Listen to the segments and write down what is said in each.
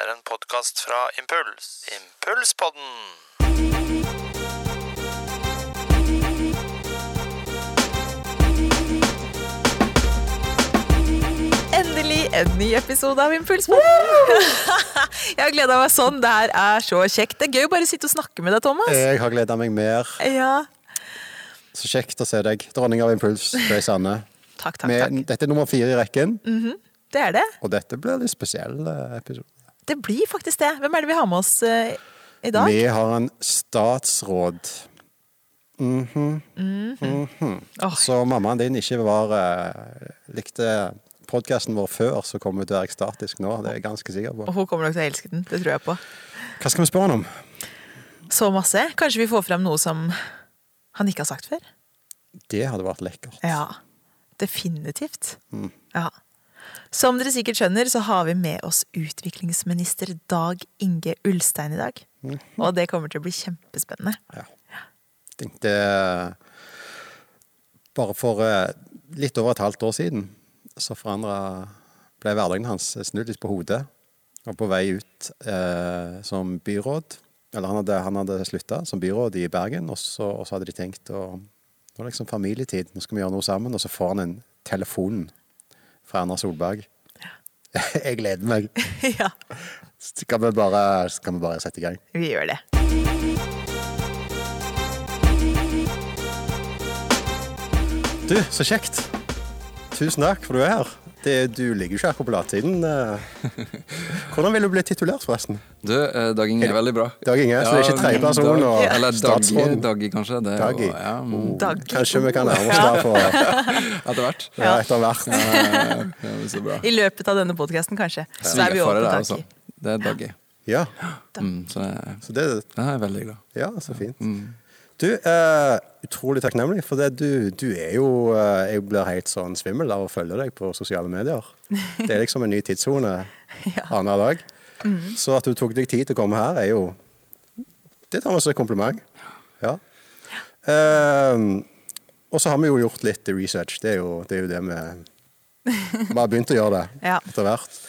er en podkast fra Impuls. Impulspodden! Endelig en ny episode av Impulspodden! Jeg har gleda meg sånn. Det her er så kjekt. Det er gøy å bare sitte og snakke med deg, Thomas. Jeg har gleda meg mer. Ja. Så kjekt å se deg. Dronning av Impuls, Grace Anne. Takk, takk, takk. dette er nummer fire i rekken, Det er det. og dette blir en spesiell eh, episode. Det blir faktisk det. Hvem er det vi har med oss uh, i dag? Vi har en statsråd. Åh, Så mammaen din ikke var uh, likte podkasten vår før, så kommer hun til å være ekstatisk nå. Det er jeg ganske sikker på. og hun kommer nok til å elske den. Det tror jeg på. Hva skal vi spørre han om? Så masse. Kanskje vi får frem noe som han ikke har sagt før? Det hadde vært lekkert. Ja. Definitivt. Ja. Som dere sikkert skjønner, så har vi med oss utviklingsminister Dag Inge Ulstein i dag. Og det kommer til å bli kjempespennende. Ja. Tenkte Bare for eh, litt over et halvt år siden så forandra ble hverdagen hans snudd litt på hodet. Og på vei ut eh, som byråd Eller han hadde, han hadde slutta som byråd i Bergen, og så, og så hadde de tenkt å Nå er det liksom familietid, nå skal vi gjøre noe sammen. Og så får han en telefon fra Erna Solberg. Jeg gleder meg. ja, Skal vi bare, skal vi bare sette i gang? vi gjør det. Du, så kjekt. Tusen takk for du er her. Det, du ligger jo ikke her på latsiden. eh. Hvordan vil du bli titulert, forresten? Du, eh, Dag Inge er veldig bra. Dag Inge, så det er ikke tredjeperson Dag- og Eller Daggy, statsråden? Daggy kanskje. Det, er Og, Ja, mm, Oh, Daggy. Kanskje vi kan nærme oss der for etter hvert. ja, etter hvert. Ja, ja, ja, så bra. I løpet av denne podkasten, kanskje. Så er vi over er på altså. Det er Daggy. Ja, Mm, så det, så det det er jeg veldig glad. Ja, så fint. Mm. Du, uh, utrolig takknemlig, for det, du, du er jo uh, Jeg blir helt sånn svimmel av å følge deg på sosiale medier. Det er liksom en ny tidssone annenhver dag. Så at du tok deg tid til å komme her, er jo Det tar vi som et kompliment. Ja. Uh, og så har vi jo gjort litt research. Det er jo det, er jo det vi Vi har begynt å gjøre det Ja. etter hvert.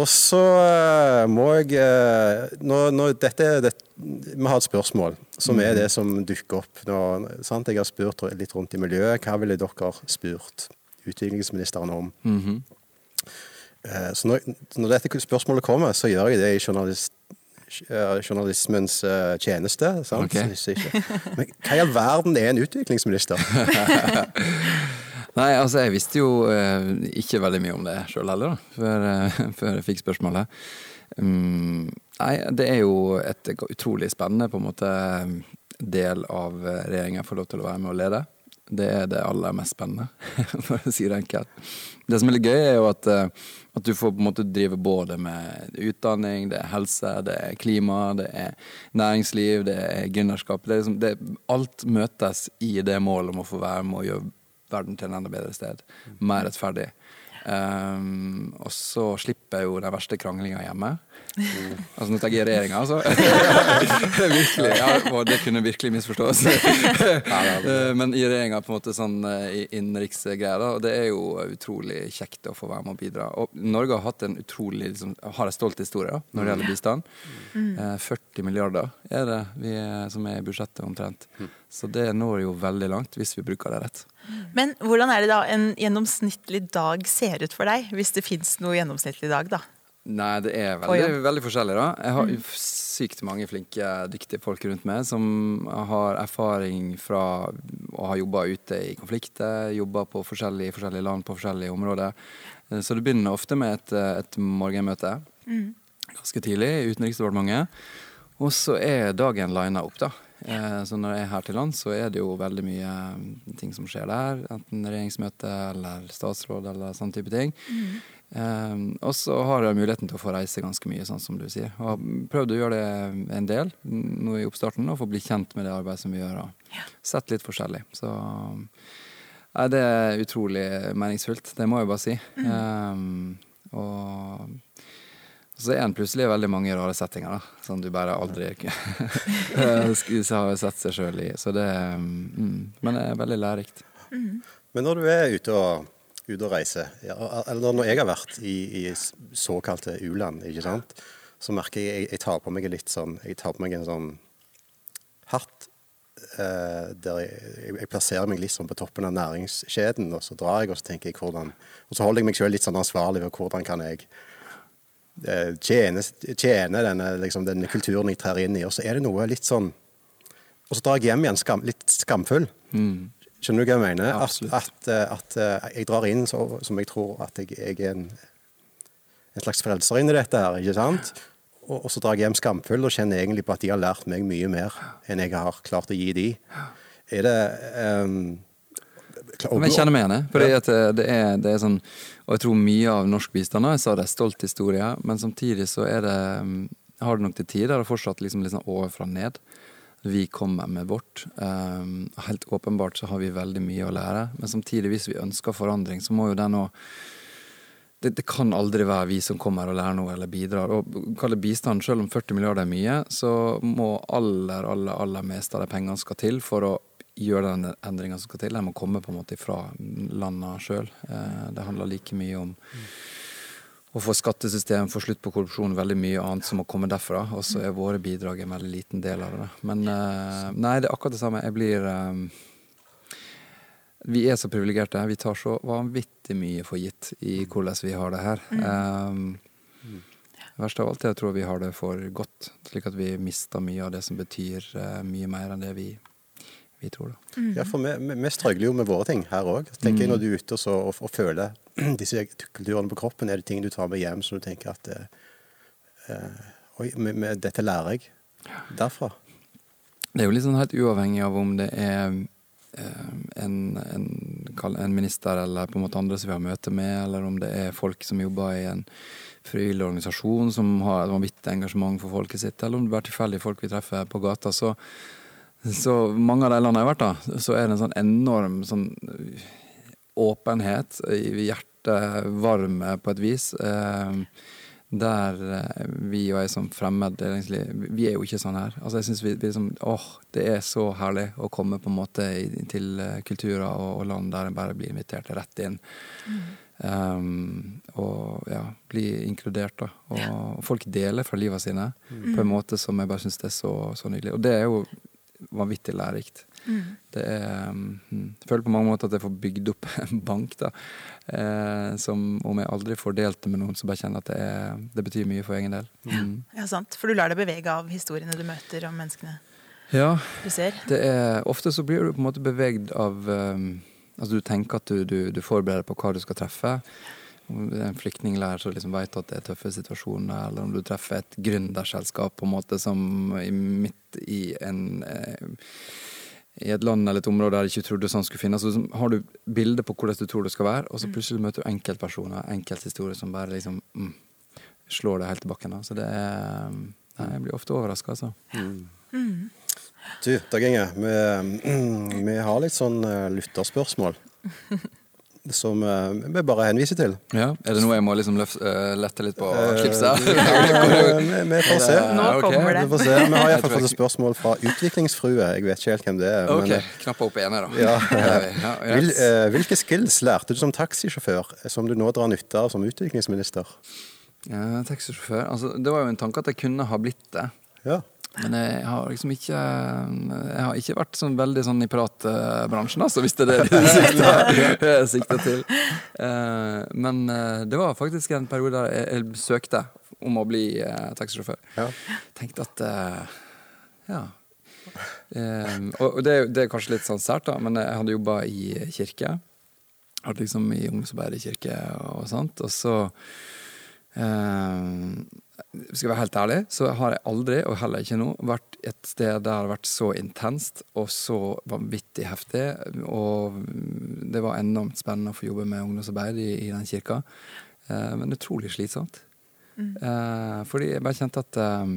Og så eh, må jeg når, nå, nå, dette, det, Vi har et spørsmål som er det som dukker opp. Nå, sant? Jeg har spurt litt rundt i miljøet. Hva ville dere spurt utviklingsministeren om? Eh, Så når, når dette spørsmålet kommer, så gjør jeg det i journalist, eh, journalismens eh, tjeneste. Sant? Ok. Men hva i all verden er en utviklingsminister? Nei, altså jeg visste jo eh, ikke veldig mye om det sjøl heller, da, før, eh, før jeg fikk spørsmålet. Um, nei, det er jo et utrolig spennende på en måte del av regjeringa jeg får lov til å være med og lede. Det er det aller mest spennende, for å si det enkelt. Det som er litt gøy, er jo at, eh, at du får på en måte drive både med utdanning, det er helse, det er klima, det er næringsliv, det er gründerskap. Er liksom, alt møtes i det målet om å få være med og gjøre verden til en enda bedre sted. Mer rettferdig. Um, og så slipper jeg jo den verste kranglinga hjemme. Altså nå tenker jeg regjeringa, altså. Virkelig, ja, og det kunne virkelig misforstås. Eh, Men i regjeringa på en måte sånn eh, innenriksgreier. Og det er jo utrolig kjekt å få være med og bidra. Og Norge har hatt en utrolig liksom, har en stolt historie da, når det gjelder bistand. Mm. 40 milliarder er det vi som er i budsjettet omtrent. Så det når jo veldig langt, hvis vi bruker det rett. Men hvordan er det da en gjennomsnittlig dag ser ut for deg? Hvis det fins noe gjennomsnittlig dag, da. Nei, det er veldig, veldig forskjellig, da. Jeg har sykt mange flinke, dyktige folk rundt meg som har erfaring fra å ha jobba ute i konflikter, jobba på forskjellige, forskjellige land på forskjellige områder. Eh, Så det begynner ofte med et, et morgenmøte ganske tidlig i Utenriksdepartementet. Og så er dagen lina opp, da. Eh, Så når jeg er her til land, så er det jo veldig mye mm, ting som skjer der. Enten regjeringsmøte eller statsråd eller sånn type ting. Eh, og så har jeg muligheten til å få reise ganske mye, sånn som du sier. Og har prøvd å gjøre det en del mm, nå i oppstarten, og få bli kjent med det arbeidet som vi gjør. Og sett litt forskjellig. Så nei, det er utrolig meningsfullt, det må jeg bare si. Eh, og så er en plutselig veldig mange rare settinger, da, som du bare aldri har sett seg sjøl i. Så det mm, Men det er veldig lærerikt. Men når du er ute og, ute og reiser, ja, eller når jeg har vært i, i såkalte u-land, ikke sant, så merker jeg jeg, jeg tar på meg litt sånn Jeg tar på meg en sånn hatt eh, der jeg, jeg, jeg plasserer meg litt sånn på toppen av næringskjeden, og så drar jeg, og så tenker jeg hvordan Og så holder jeg meg sjøl litt sånn ansvarlig ved hvordan kan jeg eh, tjene, tjene denne, liksom, denne kulturen jeg trer inn i. Og så er det noe litt sånn Og så drar jeg hjem igjen skam, litt skamfull. Skjønner du hva jeg mener? At, at, eh, at eh, jeg drar inn så, som jeg tror at jeg, jeg er en, en slags frelser inn i dette her, ikke sant? Og, og så drar jeg hjem skamfull og kjenner egentlig på at de har lært meg mye mer enn jeg har klart å gi de. Er det klar- Men jeg kjenner meg igjen. for eh, det er, det er sånn Og jeg tror mye av norsk bistand Jeg sa det er stolt historie, men samtidig så er det mm, har det nok til tider og fortsatt liksom litt sånn ovenfra ned. Vi kommer med vårt. Um, helt åpenbart så har vi veldig mye å lære, men samtidig, hvis vi ønsker forandring, så må jo den òg det, det kan aldri være vi som kommer og lærer noe eller bidrar. Og kall det bistand, selv om 40 milliarder er mye, så må aller, aller, aller mest av de pengene skal til for å gjøre den endringa som skal til. De må komme på en måte fra landa sjøl. Eh, det handler like mye om å få skattesystem, få slutt på korrupsjon, veldig mye annet som må komme derfra. Og så er våre bidrag en veldig liten del av det. Men eh, nei, det er akkurat det samme. Jeg blir eh, Vi er så privilegerte. Vi tar så vanvittig mye for gitt i hvordan vi har det her. Um, Verst av alt er jeg tror vi har det for godt, slik at vi mister mye av det som betyr mye mer enn det vi, vi tror. da. Ja, for vi, vi- strøgler jo med våre ting her òg. Tenker Når du er ute og, så, og, og føler disse kulturene på kroppen, er det ting du tar med hjem som du tenker at eh, eh, Oi, med, med, dette lærer jeg derfra. Det er jo litt sånn helt uavhengig av om det er eh, en, en, en minister eller på en måte andre som vi har møte med, eller om det er folk som jobber i en frivillig organisasjon som har et vanvittig engasjement for folket sitt, eller om det bare er tilfeldige folk vi treffer på gata. Så, så mange av de landene jeg har vært da, så er det en sånn enorm sånn åpenhet, i hjertet varme på et vis. Eh, der eh, vi og jeg som fremmed egentlig, Vi er jo ikke sånn her. Altså jeg synes vi, vi liksom, åh, Det er så herlig å komme på en måte til eh, kulturer og, og land der en bare blir invitert rett inn. Um, og ja, bli inkludert, da. Og, ja. folk deler fra livet sine på en måte som jeg bare syns er så, så nydelig. Og det er jo vanvittig lærerikt. Det er um, Jeg føler på mange måter at jeg får bygd opp en bank, da. Eh, som om jeg aldri får delt det med noen, så bare kjenner at det, er, det betyr mye for egen del. Mm. Ja, sant. For du lar deg bevege av historiene du møter om menneskene Ja, du ser. det er Ofte så blir du på en måte bevegd av um, Altså du tenker at du, du, du forbereder på hva du skal treffe. Om det er en flyktningleir som liksom vet at det er tøffe situasjoner, eller om du treffer et gründerselskap på en måte som i, midt i en eh, i et land eller et område der du ikke trodde sånn skulle finnes. Så liksom har du bilde på hvordan du tror det skal være, og så plutselig møter du enkeltpersoner, enkelthistorier som bare liksom mm, slår deg helt i bakken. Da. Så det er Nei, jeg blir ofte overraska, altså. Du, Dag Inge, vi, vi har litt sånn eh, lytterspørsmål som eh, vi bare henviser til. Ja, Er det noe jeg må liksom løf, eh, lette litt på Eh, slipset? vi, vi får se. Nå kommer det. Vi får se. Vi har iallfall fått et spørsmål fra Utviklingsfrue. Jeg vet ikke helt hvem det er. Ok, men, eh, knapper opp ene, da. Ja. Det vi. ja, Vil, yes. eh, hvilke skills lærte du som taxisjåfør eh, som du nå drar nytte av som utviklingsminister? Ja, taxisjåfør. Altså, det var jo en tanke at jeg kunne ha blitt det. Ja. Men jeg har liksom ikke Jeg har ikke vært sånn veldig sånn i pratbransjen, altså, hvis det er det du sikter, til. Eh, men eh, det var faktisk en periode der jeg, jeg søkte om å bli eh, taxisjåfør. ja. Tenkte at eh, Ja. Eh, og det, er det er kanskje litt sånn sært, da, men jeg hadde jobba i kirke. Vært liksom i kirke og sånt. Og så eh, Skal jeg være helt ærlig, så har jeg aldri, og heller ikke nå, vært et sted der det har vært så intenst og så vanvittig heftig. Og det var enormt spennende å få jobbe med ungdomsarbeid i, i den kirka. Eh, men utrolig slitsomt. Eh, fordi jeg bare kjente at eh,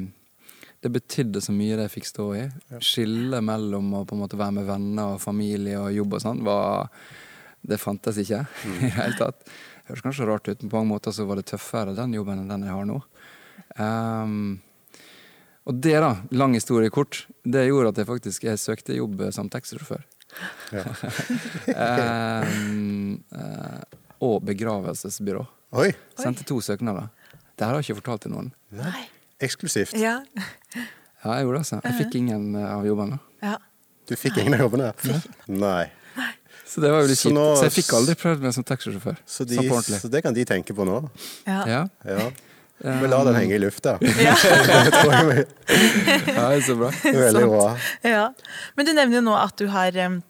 det betydde så mye det jeg fikk stå i. Skillet mellom å på en måte være med venner og familie og jobb og sånn, Det fantes ikke i det hele tatt. Det høres kanskje rart ut, men på mange måter så var det tøffere den jobben enn den jeg har nå. Ehm, og det, da, lang historie kort, det gjorde at jeg faktisk jeg søkte jobb som taxisjåfør. Ja. um, uh, og begravelsesbyrå. Oi. Sendte to søknader. Det her har jeg ikke fortalt til noen. Nei. eksklusivt. Ja. Ja, jeg gjorde det. altså. Jeg fikk ingen eh, av jobbene. ja. Du fikk ingen av jobbene? Nei. Så det var jo litt Så kjipt. nå- Så jeg fikk aldri prøvd meg som taxisjåfør. Så, de, så det kan de tenke på nå. Ja. Ja. Ja. Eh, Vi lar den henge i lufta. Ja. Ja, så bra. veldig bra. ja. Men du nevner jo nå at du har um,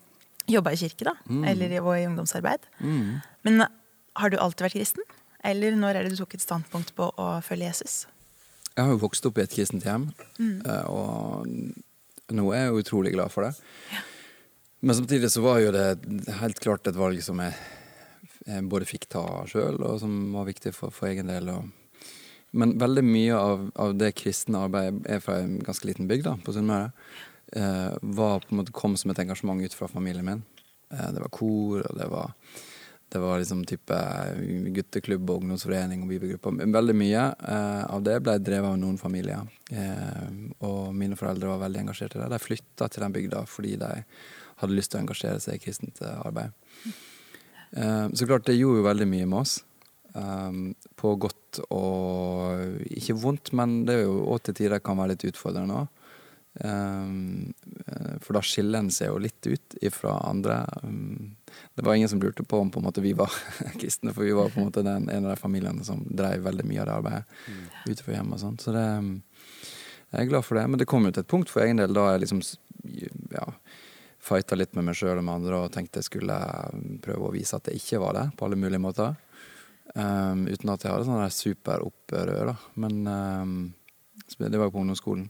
jobba i kirke, da. Eller i, og i ungdomsarbeid. Mm. Men har du alltid vært kristen? Eller når er det du tok et standpunkt på å følge Jesus? Jeg har jo vokst opp i et kristent hjem, mm. og nå er jeg jo utrolig glad for det. Men samtidig så var jo det helt klart et valg som jeg, jeg både fikk ta sjøl, og som var viktig for, for egen del. Og, men veldig mye av, av det kristne arbeidet er fra en ganske liten bygd da, på Sunnmøre. Eh, var på en måte kom som et engasjement ut fra familien min. Eh, det var kor, og det var det var liksom type gutteklubb og ungdomsforening og bibelgrupper. Veldig mye eh, av det ble drevet av noen familier. Eh, og mine foreldre var veldig engasjert i det. De flytta til den bygda fordi de hadde lyst til å engasjere seg i kristent eh, arbeid. Eh, så klart, det gjorde jo veldig mye med oss. Eh, på godt og ikke vondt, men det er jo òg til tider kan være litt utfordrende òg. For da skiller en seg jo litt ut ifra andre. Um, Det var ingen som lurte på om på vi var kristne, for vi var på en måte den, en av de familiene som drev veldig mye av det arbeidet utenfor hjemmet og sånt. Så det, um, jeg er glad for det. Men det kom jo til et punkt for egen del da jeg liksom ja, fighta litt med meg sjøl og med andre og tenkte jeg skulle prøve å vise at det ikke var det, på alle mulige måter. Um, uten at jeg hadde sånn superopprør, da. Men um, det var jo på ungdomsskolen.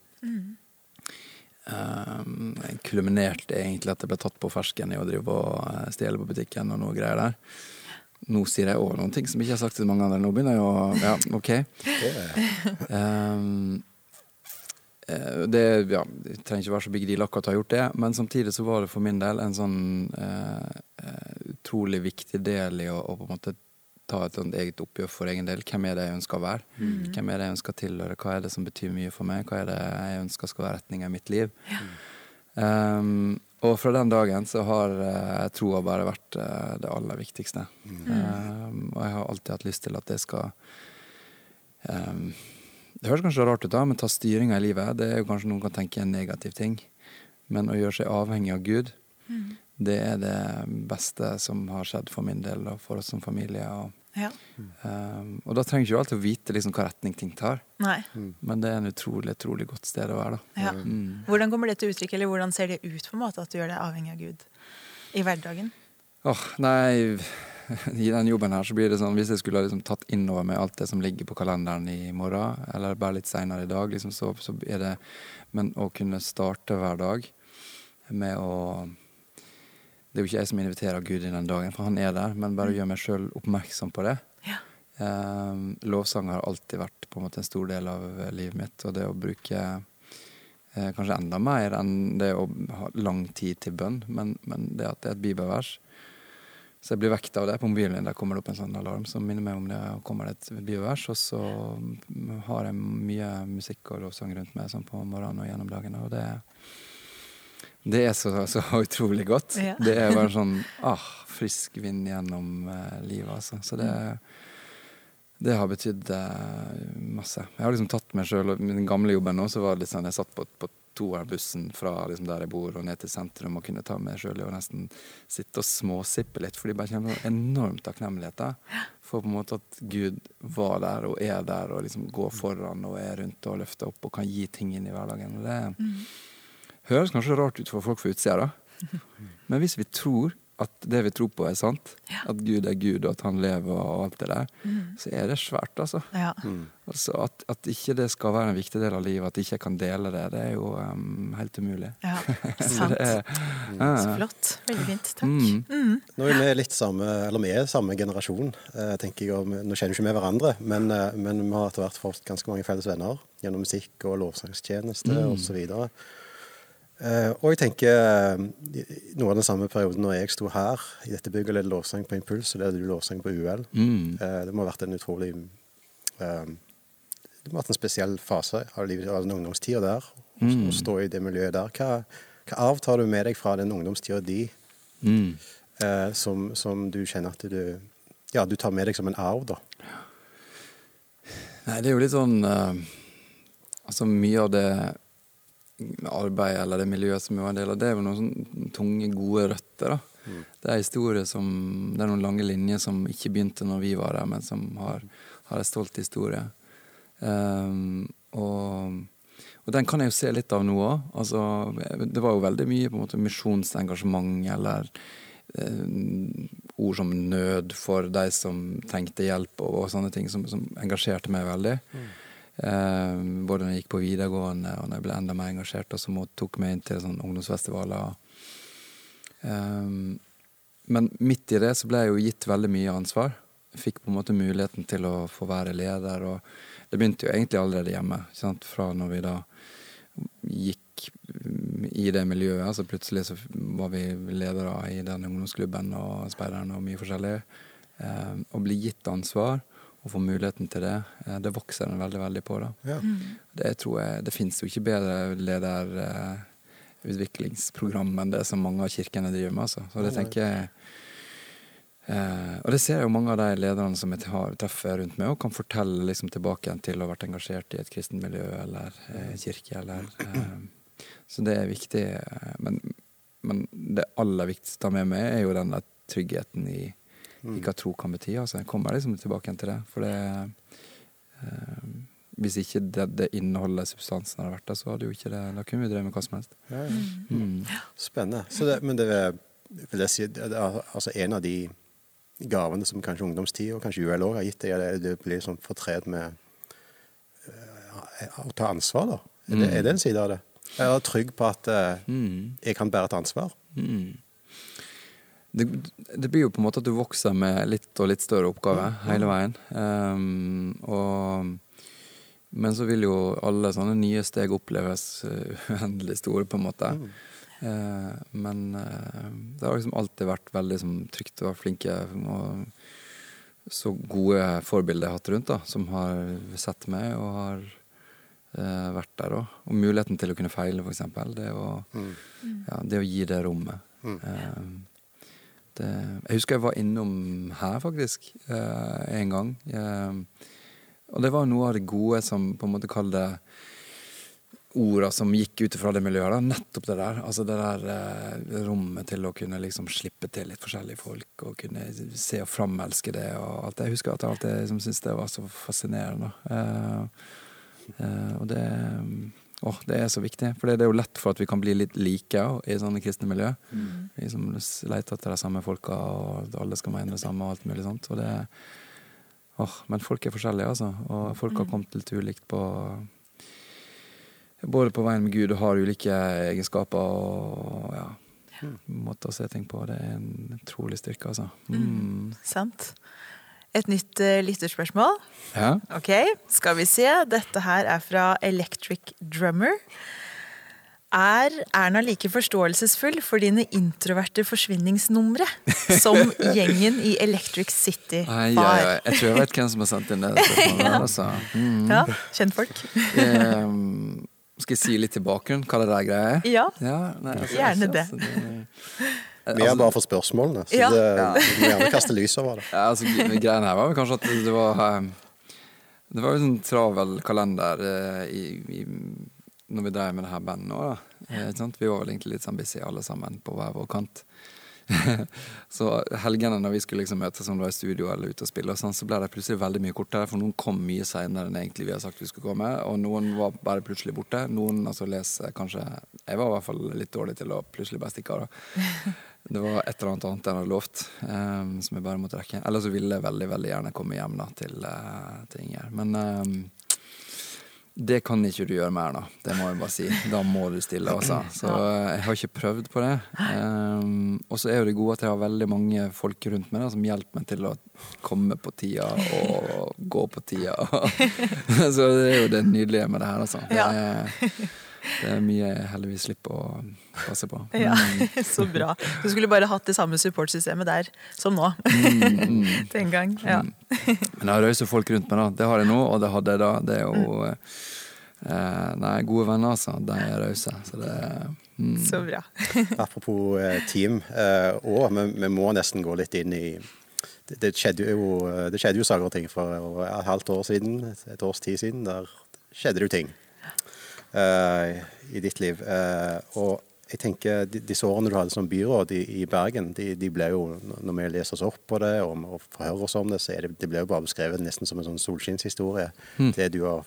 Um, jeg kulminerte egentlig at jeg ble tatt på fersken i å drive og eh, stjele på butikken og noe greier der. Nå sier jeg òg noen ting som jeg ikke har sagt til mange andre. Nå begynner jeg å Ja, OK. Um, det, ja, det trenger ikke være så big deal akkurat å ha gjort det, men samtidig så var det for min del en sånn eh, utrolig viktig del i å, å på en måte ta et eget oppgjør for egen del. Hvem er det jeg ønsker å være? Hvem er det jeg ønsker å tilhøre? Hva er det som betyr mye for meg? Hva er det jeg ønsker skal være retninga i mitt liv? Um, og fra den dagen så har uh, troa bare vært uh, det aller viktigste. Um, og jeg har alltid hatt lyst til at det skal um, Det høres kanskje rart ut, da, men ta styringa i livet, det er jo kanskje noen kan tenke en negativ ting. Men å gjøre seg avhengig av Gud, det er det beste som har skjedd for min del og for oss som familie. Og, Ja. um, og da trenger ikke du alltid å vite liksom hva retning ting tar, Nei. men det er en utrolig, utrolig godt sted å være, da. Ja. Mm. Hvordan kommer det til uttrykk, eller hvordan ser det ut på en måte at du gjør deg avhengig av Gud i hverdagen? Åh, nei I den jobben her så blir det sånn Hvis jeg skulle ha liksom tatt inn over meg alt det som ligger på kalenderen i morgen, eller bare litt seinere i dag, liksom, så, så er det Men å kunne starte hver dag med å Det er jo ikke jeg som inviterer Gud inn den dagen, for han er der, men bare gjør meg sjøl oppmerksom på det. Ja. Eh, lovsang har alltid vært på en måte en stor del av eh, livet mitt, og det å bruke eh, kanskje enda mer enn det å ha lang tid til bønn, men, men det at det er et bibelvers. Så jeg blir vekket av det. På mobilen der kommer det opp en sånn alarm som minner meg om det. og kommer det et bibelvers, og så mm, har jeg mye musikk og lovsang rundt meg sånn på morgenen og gjennom dagene. Og det, det er så, så utrolig godt. Ja. Det er bare sånn ah, frisk vind gjennom eh, livet, altså. Så det, det har betydd eh, masse. Jeg har liksom tatt meg sjøl Min gamle jobben nå, så var det sånn Jeg satt på, på toerbussen fra liksom der jeg bor og ned til sentrum og kunne ta meg sjøl å nesten sitte og småsippe litt, fordi jeg bare kjenner en enorm takknemlighet da, for på en måte at Gud var der og er der og liksom går foran og er rundt og løfter opp og kan gi ting inn i hverdagen. Og det høres kanskje rart ut for folk fra utsida, da. Men hvis vi tror at det vi tror på er sant, at Gud er Gud og at han lever og alt det der, så er det svært, altså. Ja. altså at, at ikke det skal være en viktig del av livet, at ikke jeg kan dele det, det er jo um, helt umulig. ja. Sant. er, Så ja. flott. Veldig fint. Takk. Mm. Nå er vi litt samme, eller vi er samme generasjon, eh, tenker jeg. Og nå kjenner vi ikke vi hverandre, men, eh, men vi har etter hvert fått ganske mange felles venner gjennom musikk og lovsangstjeneste Mm. og osv. Eh, og jeg tenker eh, noe av den samme perioden når jeg sto her i dette bygget og ledet lovsang på Impuls, og ledet du lovsang på UL. Mm. Eh, det må ha vært en utrolig Det må ha vært en spesiell fase av livet, av den ungdomstida der. Å Mm. stå i det miljøet der. Hva, hva arv tar du med deg fra den ungdomstida di? Mm. som, som du kjenner at du Ja, du tar med deg som en arv, da. Nei, det er jo litt sånn Altså mye av det arbeidet eller det miljøet som vi var en del av, det er jo noen sånne tunge, gode røtter. da. Mm. Det er historier som, det er noen lange linjer som ikke begynte når vi var der, men som har, har en stolt historie. Um, og, og, den kan jeg jo se litt av nå òg. Altså, det var jo veldig mye på en måte misjonsengasjement eller uh, ord som nød for de som trengte hjelp, og, og sånne ting som, som, engasjerte meg veldig. Mm. Eh, både når jeg gikk på videregående og når jeg ble enda mer engasjert, og så tok meg inn til sånn ungdomsfestivaler. Eh, men midt i det så ble jeg jo gitt veldig mye ansvar. Fikk på en måte muligheten til å få være leder, og det begynte jo egentlig allerede hjemme. Fra når vi da gikk i det miljøet. så Plutselig så var vi ledere i den ungdomsklubben og speideren og mye forskjellig. Eh, og ble gitt ansvar å få muligheten til det, eh, det vokser en veldig veldig på. da. Ja. Mm. Det tror jeg, det finnes jo ikke bedre lederutviklingsprogram enn det som mange av kirkene driver med. altså. Så det tenker jeg Eh, og det ser jeg jo mange av de lederne som jeg har, treffer rundt meg, og kan fortelle liksom, tilbake igjen til å ha vært engasjert i et kristent miljø eller eh, kirke. Eller, eh, så det er viktig. Eh, men, men, det aller viktigste å ta med meg, er jo den tryggheten i mm. at tro kan bety. Altså, jeg kommer liksom tilbake igjen til det. For det eh, Hvis ikke det, det innholdet substansen hadde vært der, så hadde jo ikke det Da kunne vi drevet med hva som helst. Ja, ja. Mm. Spennende. Det, men det vil jeg si det er, altså en av de gavene som kanskje ungdomstid og kanskje UL òg har gitt deg, er det blir sånn fortred med uh, å ta ansvar, da. Er, det, mm. er det en side av det? Jeg er trygg på at uh, jeg kan bære et ansvar. Mm det, det, blir jo på en måte at du vokser med litt og litt større oppgaver hele veien. Um, og, men så vil jo alle sånne nye steg oppleves uh, uendelig store, på en måte. Uh, men uh, det har liksom alltid vært veldig som, trygt å være flinke og så gode forbilder jeg har hatt rundt, da, som har sett meg og har uh, vært der òg. Og muligheten til å kunne feile, f.eks. Det, mm. ja, det å gi det rommet. Mm. Det, eh, jeg husker jeg var innom her, faktisk, eh, en gang. Eh, og det var noe av det gode som på en måte kaller orda som gikk ut fra det miljøet. Da. Nettopp det der. Altså det der eh, rommet til å kunne liksom slippe til litt forskjellige folk og kunne se og framelske det og alt. Jeg husker at jeg alltid liksom, syntes det var så fascinerende. Eh, eh, og det Åh, det er så viktig. For det er jo lett for at vi kan bli litt like i sånne kristne miljø. Mm. Vi som leter etter de samme folka, og alle skal mene det samme og alt mulig sånt. Og det oh, men folk er forskjellige, altså. Og folk har mm. kommet litt ulikt på Både på veien med Gud og har ulike egenskaper og ja, måter å se ting på. Det er en utrolig styrke, altså. Mm. Mm. Sant et nytt uh, lytterspørsmål. Ja. Ok, skal vi se. Dette her er fra Electric Drummer. Er Erna like forståelsesfull for dine introverte forsvinningsnumre som gjengen i Electric City var? Ja, ja, jeg tror jeg vet hvem som har sendt inn det. ja. Altså. Mm. ja, kjentfolk. um, skal jeg si litt til bakgrunnen, hva det der greia er? Ja, ja nei, altså, gjerne det. Vi er altså, bare for spørsmålene, så ja. det, vi må gjerne kaste lys over det. Ja, altså, greien her var kanskje at det var eh, Det var jo sånn travel kalender eh, i, i, når vi drev med det her bandet nå. Da. Ja. Eh, vi var vel egentlig litt sånn busy alle sammen på hver vår kant. så helgene når vi skulle liksom møtes om det var i studio eller ute og spille, og sånn, så ble det plutselig veldig mye kortere. For noen kom mye seinere enn egentlig vi har sagt vi skulle komme. Og noen var bare plutselig borte. Noen altså leser kanskje Jeg var i hvert fall litt dårlig til å plutselig bare stikke av. Det var et eller annet annet jeg hadde lovt, um, som jeg bare måtte rekke. Eller så ville jeg veldig veldig gjerne komme hjem da, til, uh, til Inger. Men um, det kan ikke du gjøre mer, da. Det må jeg bare si. Da må du stille, altså. Så jeg har ikke prøvd på det. Um, og så er jo det gode at jeg har veldig mange folk rundt meg da, som hjelper meg til å komme på tida og gå på tida. så det er jo det nydelige med det her, altså. Det er, det er mye jeg heldigvis slipper å passe på. Mm. Ja, Så bra. Du skulle bare hatt det samme supportsystemet der som nå. Mm, mm. Den gang. Ja. Mm. Men jeg har rause folk rundt meg, da. Det har jeg nå, og det hadde jeg da. Det er jo mm. eh, Nei, gode venner, altså. De er rause. Så det mm. Så bra. Apropos team team, eh, vi, må nesten gå litt inn i det, skjedde jo, det skjedde jo saker og ting for et halvt år siden, et, et års tid siden. Der skjedde det jo ting. Eh, i ditt liv. Eh, og jeg tenker Disse årene du hadde som byråd i, i Bergen, de, de, ble jo, når vi leser oss opp på det og, og forhører oss om det, så det, det ble jo bare beskrevet nesten som en sånn solskinnshistorie. Mm. Det, du har,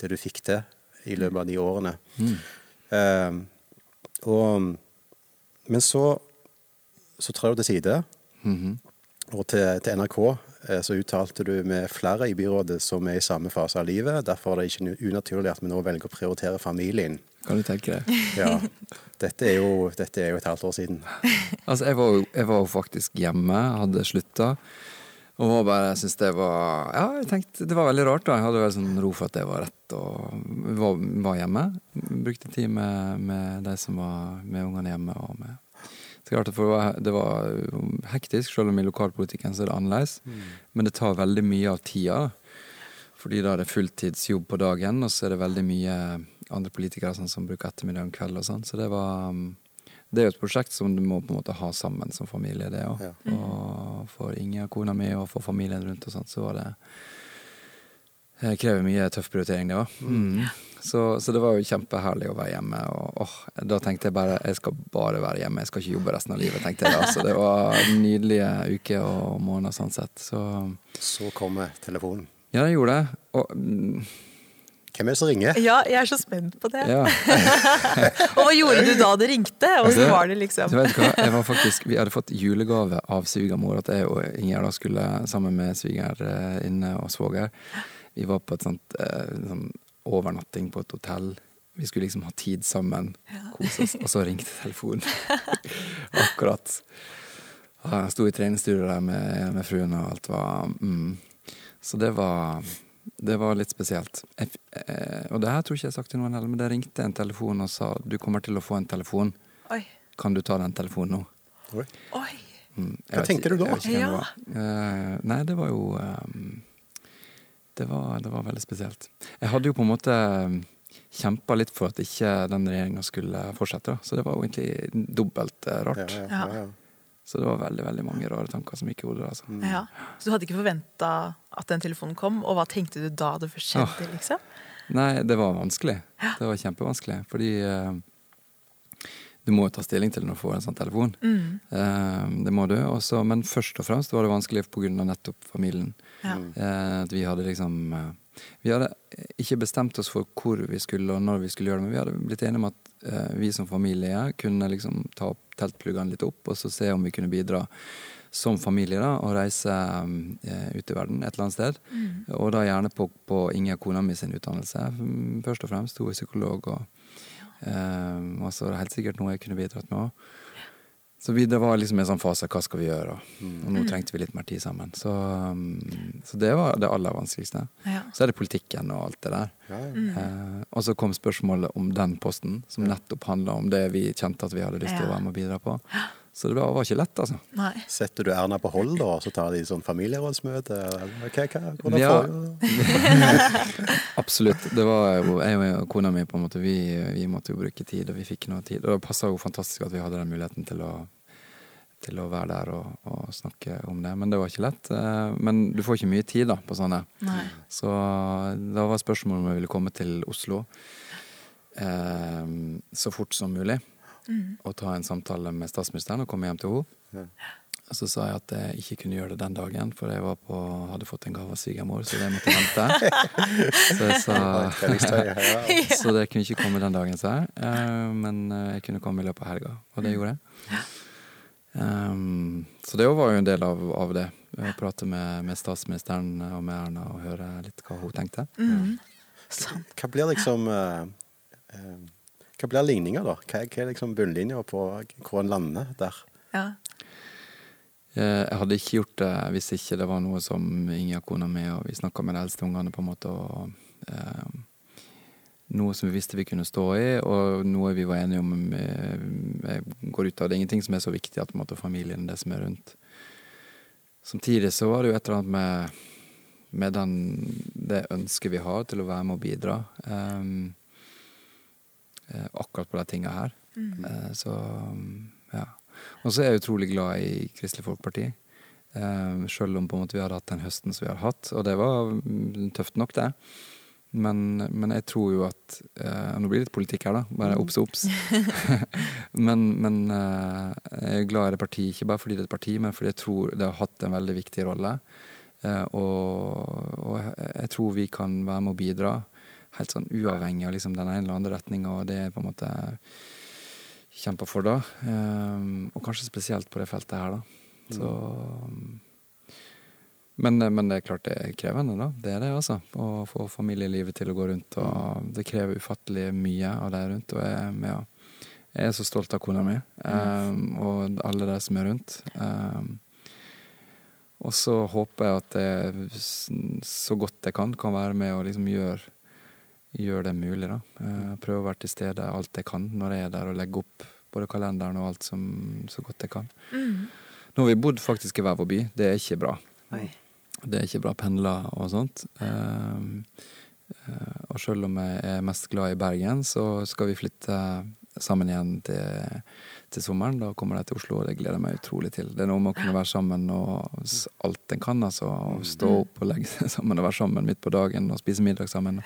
det du fikk til i løpet av de årene. Mm. Eh, og, men så, så trår du til side. Mm -hmm. Og til, til NRK så uttalte du med flere i byrådet som er i samme fase av livet. Derfor er det ikke unaturlig at vi nå velger å prioritere familien. Kan du tenke deg? Ja. Dette er jo, dette er jo et halvt år siden. altså, jeg var, jeg var faktisk hjemme, hadde slutta. Og var bare, synes det var Ja, jeg tenkte det var veldig rart. da Jeg hadde vel sånn ro for at det var rett, og var, var hjemme. Brukte tid med, med de som var med ungene hjemme, og med klart for det var hektisk, selv om i lokalpolitikken så er det annerledes. Mm. Men det tar veldig mye av tida. Fordi da er det fulltidsjobb på dagen, og så er det veldig mye andre politikere sånn, som bruker ettermiddag og kveld og sånn. Så det var Det er jo et prosjekt som du må på en måte ha sammen som familie, det òg. Ja. Og for Inge og kona mi og for familien rundt og sånn, så var det Det krever mye tøff prioritering, det òg. Mm. Så, så, det var jo kjempeherlig å være hjemme. Og åh, da tenkte jeg bare jeg skal bare være hjemme, jeg skal ikke jobbe resten av livet. tenkte jeg da. Så det var nydelige uker og måneder sånn sett. Så, så kom telefonen. Ja, den gjorde det. Og mm, hvem er det som ringer? Ja, jeg er så spent på det. Ja. og hva gjorde du da det ringte? Og så var det liksom du vet hva, jeg var faktisk, Vi hadde fått julegave av svigermor at jeg og Inger da skulle sammen med svigerinne og svoger Vi var på et sånt, eh, sånn overnatting på et hotell. Vi skulle liksom ha tid sammen, kose oss, og så ringte telefonen. Akkurat. Jeg sto i treningsstudio der med, med, fruen, og alt var mm. Så det var, det var litt spesielt. Jeg, eh, og det her tror ikke jeg har sagt til noen heller, men det ringte en telefon og sa du kommer til å få en telefon. Oi. Kan du ta den telefonen nå? Oi. Oi. Mm, Hva tenkte du da? Ja. eh, nei, det var jo um, det var, det var, veldig spesielt. Jeg hadde jo på en måte um, kjempa litt for at ikke den regjeringa skulle fortsette, så det var jo egentlig dobbelt eh, rart. Ja, ja, ja, så det var veldig veldig mange rare tanker som gikk i hodet. Altså. Så du hadde ikke forventa at den telefonen kom, og hva tenkte du da det skjedde? liksom? Nei, det var vanskelig. Det var kjempevanskelig. Fordi uh, du må jo ta stilling til når du får en sånn telefon. Mm. Uh, det må du. Også, men først og fremst var det vanskelig pga. nettopp familien. Ja. Uh, at vi hadde liksom uh, Vi hadde ikke bestemt oss for hvor vi skulle og når vi skulle gjøre det, men vi hadde blitt enige om at vi som familie kunne liksom ta opp teltpluggene litt opp og så se om vi kunne bidra som familie da, og reise um, ut i verden et eller annet sted. Mm. Og da gjerne på, på Inge, kona mi sin utdannelse, først og fremst. Hun er psykolog og Um, og så er det helt sikkert noe jeg kunne bidratt med òg. Så vi, det var liksom en sånn fase hva skal vi gjøre? Og, og nå trengte vi litt mer tid sammen. Så, um, så det var det aller vanskeligste. Ja. Så er det politikken og alt det der. Ja, ja. Mm. Uh, og så kom spørsmålet om den posten, som nettopp handla om det vi kjente at vi hadde lyst til å være med og bidra på. Så det var, ikke lett, altså. Nei. Setter du Erna på hold, da, og så tar de sånn familierådsmøte? Okay, hvordan ja. Absolutt. Det var jo, jeg og kona mi på en måte, vi, vi, måtte jo bruke tid, og vi fikk noe tid. Og det passa jo fantastisk at vi hadde den muligheten til å, til å være der og, og, snakke om det. Men det var ikke lett. Eh, men du får ikke mye tid da, på sånne. Nei. Så da var spørsmålet om jeg ville komme til Oslo eh, så fort som mulig mm. og ta en samtale med statsministeren og komme hjem til henne. Ja. Så sa jeg at jeg ikke kunne gjøre det den dagen, for jeg på, hadde fått en gave av svigermor, så det måtte vente. så jeg sa Så det kunne ikke komme den dagen, sa jeg. Eh, men eh, jeg kunne komme i løpet av helga, og det gjorde jeg. Um, så det var jo en del av, av det. Å prate med, med, statsministeren og med Erna og høre litt hva hun tenkte. Mm. Hva blir liksom uh, uh, hva blir ligninga, da? Hva er, hva er liksom bunnlinja på hvor en lander der? Ja. Eh, jeg hadde ikke gjort det hvis ikke det var noe som Ingjerd, kona mi, og vi snakka med de eldste ungene, på en måte, og eh, Noe som vi visste vi kunne stå i, og noe vi var enige om Jeg går ut av. Det er ingenting som er så viktig at på en måte, familien det som er rundt. Samtidig så var det jo et eller annet med, med den, det ønsket vi har til å være med og bidra. Um, Eh, akkurat på de tinga her. Mm. Eh, så ja. Og så er jeg utrolig glad i Kristelig Folkeparti. Eh, selv om på en måte vi hadde hatt den høsten som vi har hatt. Og det var mm, tøft nok, det. Men, men jeg tror jo at eh, Nå blir det litt politikk her, da. Bare obs, obs. men, men eh, jeg er glad i det partiet, ikke bare fordi det er et parti, men fordi jeg tror det har hatt en veldig viktig rolle. Eh, og, og jeg, jeg tror vi kan være med å bidra, helt sånn uavhengig av liksom den ene eller andre retninga, og det er på en måte kjemper for, da. Um, og kanskje spesielt på det feltet her, da. Så men, men, det er klart det er krevende, da. Det er det, altså. Å få familielivet til å gå rundt. Og det krever ufattelig mye av de rundt. Og jeg, ja, jeg er så stolt av kona mi um, og alle de som er rundt. Um, og så håper jeg at jeg så godt jeg kan, kan være med og liksom gjøre gjør det mulig. da. Uh, prøve å være til stede alt jeg kan når jeg er der, og legge opp både kalenderen og alt som, så godt jeg kan. Mm. Nå har vi bodd faktisk i hver vår by. Det er ikke bra. Oi. Det er ikke bra pendler og sånt. Uh, og selv om jeg er mest glad i Bergen, så skal vi flytte sammen igjen til, til sommeren. Da kommer jeg til Oslo, og det gleder jeg meg utrolig til. Det er noe med å kunne være sammen og alt en kan. altså, og Stå mm. opp og legge seg sammen og være sammen midt på dagen og spise middag sammen.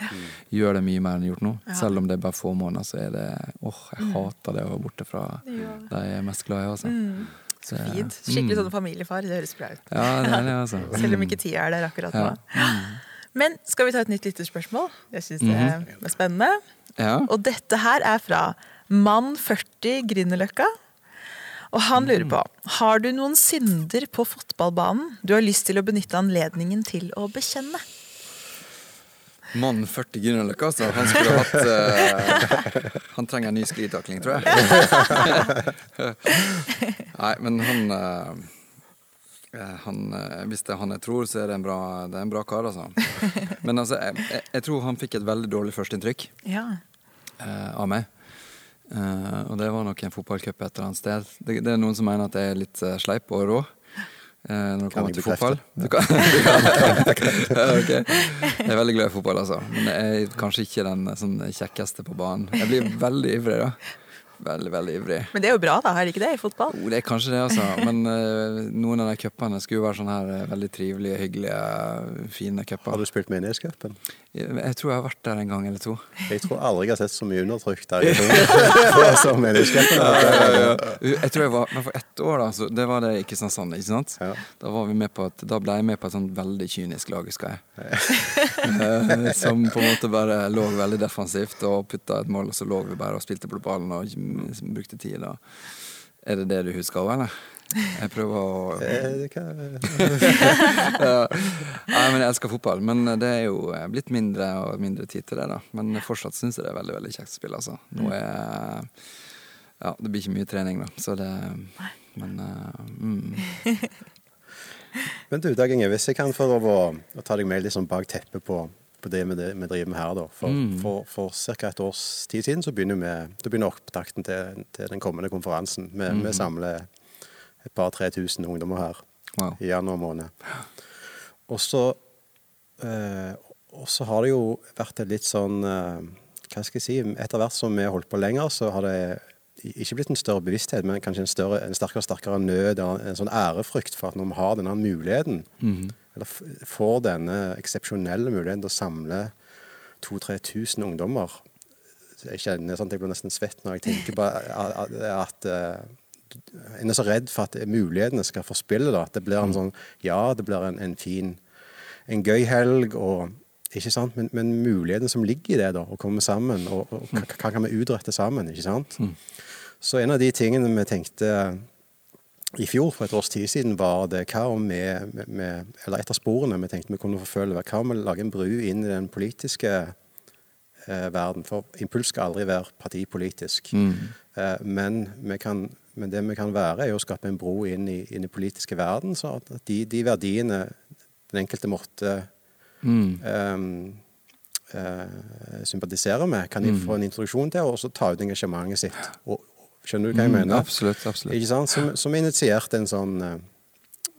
Gjør det mye mer enn gjort nå. Selv om det er bare få måneder, så er det åh, jeg mm. hater det å være borte fra de jeg er mest glad i. altså. Mm. Så fint. Skikkelig sånn familiefar. Det høres bra ut. Ja, det er det, altså. Selv om ikke tida er der akkurat nå. Ja. Men skal vi ta et nytt lytterspørsmål? Jeg syns det er mhm. spennende. Ja. Og dette her er fra mann 40 Grünerløkka. Og han lurer på har du noen synder på fotballbanen du har lyst til å benytte anledningen til å bekjenne. Mann 40 Grünerløkka, altså. Han skulle hatt uh, Han trenger en ny sklitakling, tror jeg. Nei, men han uh, han, hvis det er han jeg tror, så er det en bra, det en bra kar, altså. Men altså, jeg, jeg, jeg, tror han fikk et veldig dårlig førsteinntrykk ja. uh, av meg. Uh, og det var nok en fotballcup et eller annet sted. Det, det, er noen som mener at jeg er litt uh, sleip og rå. Uh, når det kommer til fotball. Du kan, du kan, okay. Jeg er veldig glad i fotball, altså. Men jeg er kanskje ikke den sånn, kjekkeste på banen. Jeg blir veldig ivrig, da. Veldig, veldig ivrig. Men det er jo bra, da? Er det ikke det i fotball? Jo, det er kanskje det, altså. Men uh, noen av de cupene skulle jo være sånne her uh, veldig trivelige, hyggelige, fine cuper. Har du spilt menighetscupen? Jeg, jeg, tror jeg har vært der en gang eller to. Jeg tror aldri jeg har sett så mye undertrykk der som menighetscupen. Ja, ja, ja. Jeg tror jeg var Men for ett år, da, så det var det i Kristiansand, ikke sant? Da var vi med på et, da ble jeg med på et sånt veldig kynisk lag, husker jeg. uh, som på en måte bare lå veldig defensivt og putta et mål, og så lå vi bare og spilte på ballen. og brukte tid da. Er det det du husker òg, eller? Jeg prøver å eh, ja. Nei, men jeg elsker fotball. Men det er jo blitt mindre og mindre tid til det, da. Men fortsatt syns jeg det er veldig veldig kjekt å spille, altså. Nå er Ja, det blir ikke mye trening, da, så det Men uh, mm. Men du, Dag Inge, hvis jeg kan få lov å, å ta deg med litt sånn bak teppet på på det vi, driver med her. Da. For, mm. for, for ca. et års tid siden så begynner, vi, da begynner opptakten til, til, den kommende konferansen. Vi, mm. vi samler et par tre tusen ungdommer her wow. i januar måned. Og så, eh, og så har det jo vært et litt sånn eh, Hva skal jeg si Etter hvert som vi har holdt på lenger, så har det ikke blitt en større bevissthet, men kanskje en, større, en sterkere og sterkere nød, en sånn ærefrykt for at når vi har denne muligheten mm eller får denne eksepsjonelle muligheten til å samle 2000-3000 ungdommer Jeg kjenner sånn at jeg blir nesten svett når jeg tenker på at, at uh, en er så redd for at mulighetene skal forspille. Da. At det blir en sånn Ja, det blir en, en fin En gøy helg, og, ikke sant? Men, men mulighetene som ligger i det, da, å komme sammen, og, og hva, kan vi utrette sammen? ikke sant? Mm. Så en av de tingene vi tenkte i fjor, for et års tid siden, var det hva om vi Eller et av sporene vi tenkte vi kunne forfølge, hva om vi lager en bru inn i den politiske eh, verden? For impuls skal aldri være partipolitisk. Mm. Eh, men, kan, men, det vi kan være, er å skape en bro inn i, i politiske verden, så at de, de verdiene den enkelte måtte mm. eh, sympatisere med, kan de mm. få en introduksjon til, og så ta ut engasjementet sitt. Og, Skjønner du hva jeg mm, mener? Absolutt. absolutt. Ikke sant? Som, som initierte en sånn eh,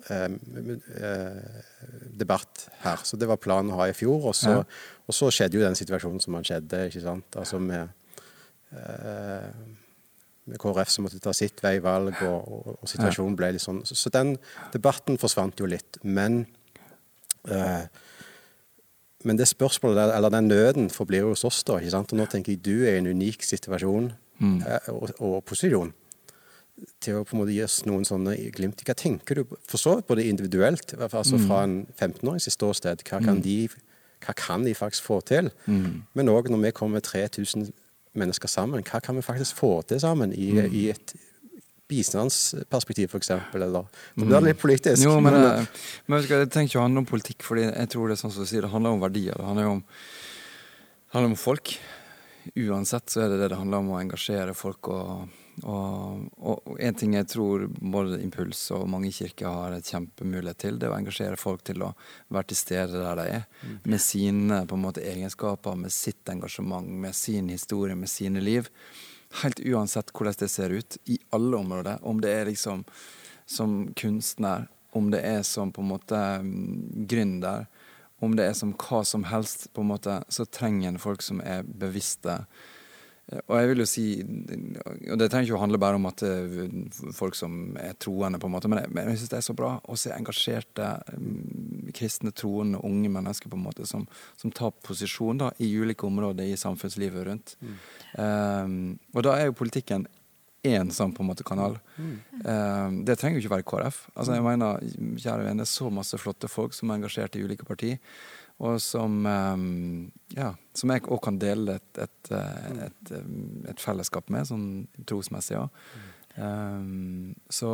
eh, debatt her. Så det var planen å ha i fjor. Og så, ja. og så skjedde jo den situasjonen som man skjedde. ikke sant? Altså med, eh, med KrF som måtte ta sitt veivalg, og, og, og situasjonen ble litt sånn. Så, så, den debatten forsvant jo litt. Men eh, men det spørsmålet, eller den nøden, forblir hos oss. da, ikke sant? Og nå tenker jeg du er i en unik situasjon mm. og, og, posisjon til å på en måte gi oss noen sånne glimt. Hva tenker du for så vidt både individuelt, altså mm. fra en 15-årings ståsted, hva kan, mm. de, hva kan de faktisk få til? Mm. Men òg når vi kommer med 3000 mennesker sammen, hva kan vi faktisk få til sammen i, i et bistandsperspektiv, f.eks. Eller Det blir litt politisk. Jo, men, men, eh, men jeg, tenker ikke å handle om politikk, fordi jeg tror det er sånn som du sier, det handler om verdier. Det handler om, det handler om folk. Uansett så er det det det handler om å engasjere folk. og og, og, en ting jeg tror både Impuls og mange kirker har et kjempemulighet til, det er å engasjere folk til å være til stede der de er. Mm. Med sine på en måte egenskaper, med sitt engasjement, med sin historie, med sine liv. Helt uansett hvordan det ser ut, i alle områder. Om det er liksom som kunstner, om det er som på en måte mm, gründer, om det er som hva som helst, på en måte, så trenger en folk som er bevisste og jeg vil jo si, og det trenger ikke å handle bare om at eh, folk som er troende, på en måte, men jeg, men jeg syns det er så bra å se engasjerte mm, kristne, troende, unge mennesker på en måte som, som tar posisjon da, i ulike områder i samfunnslivet rundt. Mm. Um, og da er jo politikken én sånn på en måte kanal. Mm. Um, det trenger jo ikke være KrF. Altså jeg mener, kjære venner, så masse flotte folk som er engasjert i ulike partier og som, um, ja, som jeg òg kan dele et, et, eh, et, ehm, et, fellesskap med, sånn trosmessig òg. Um, så,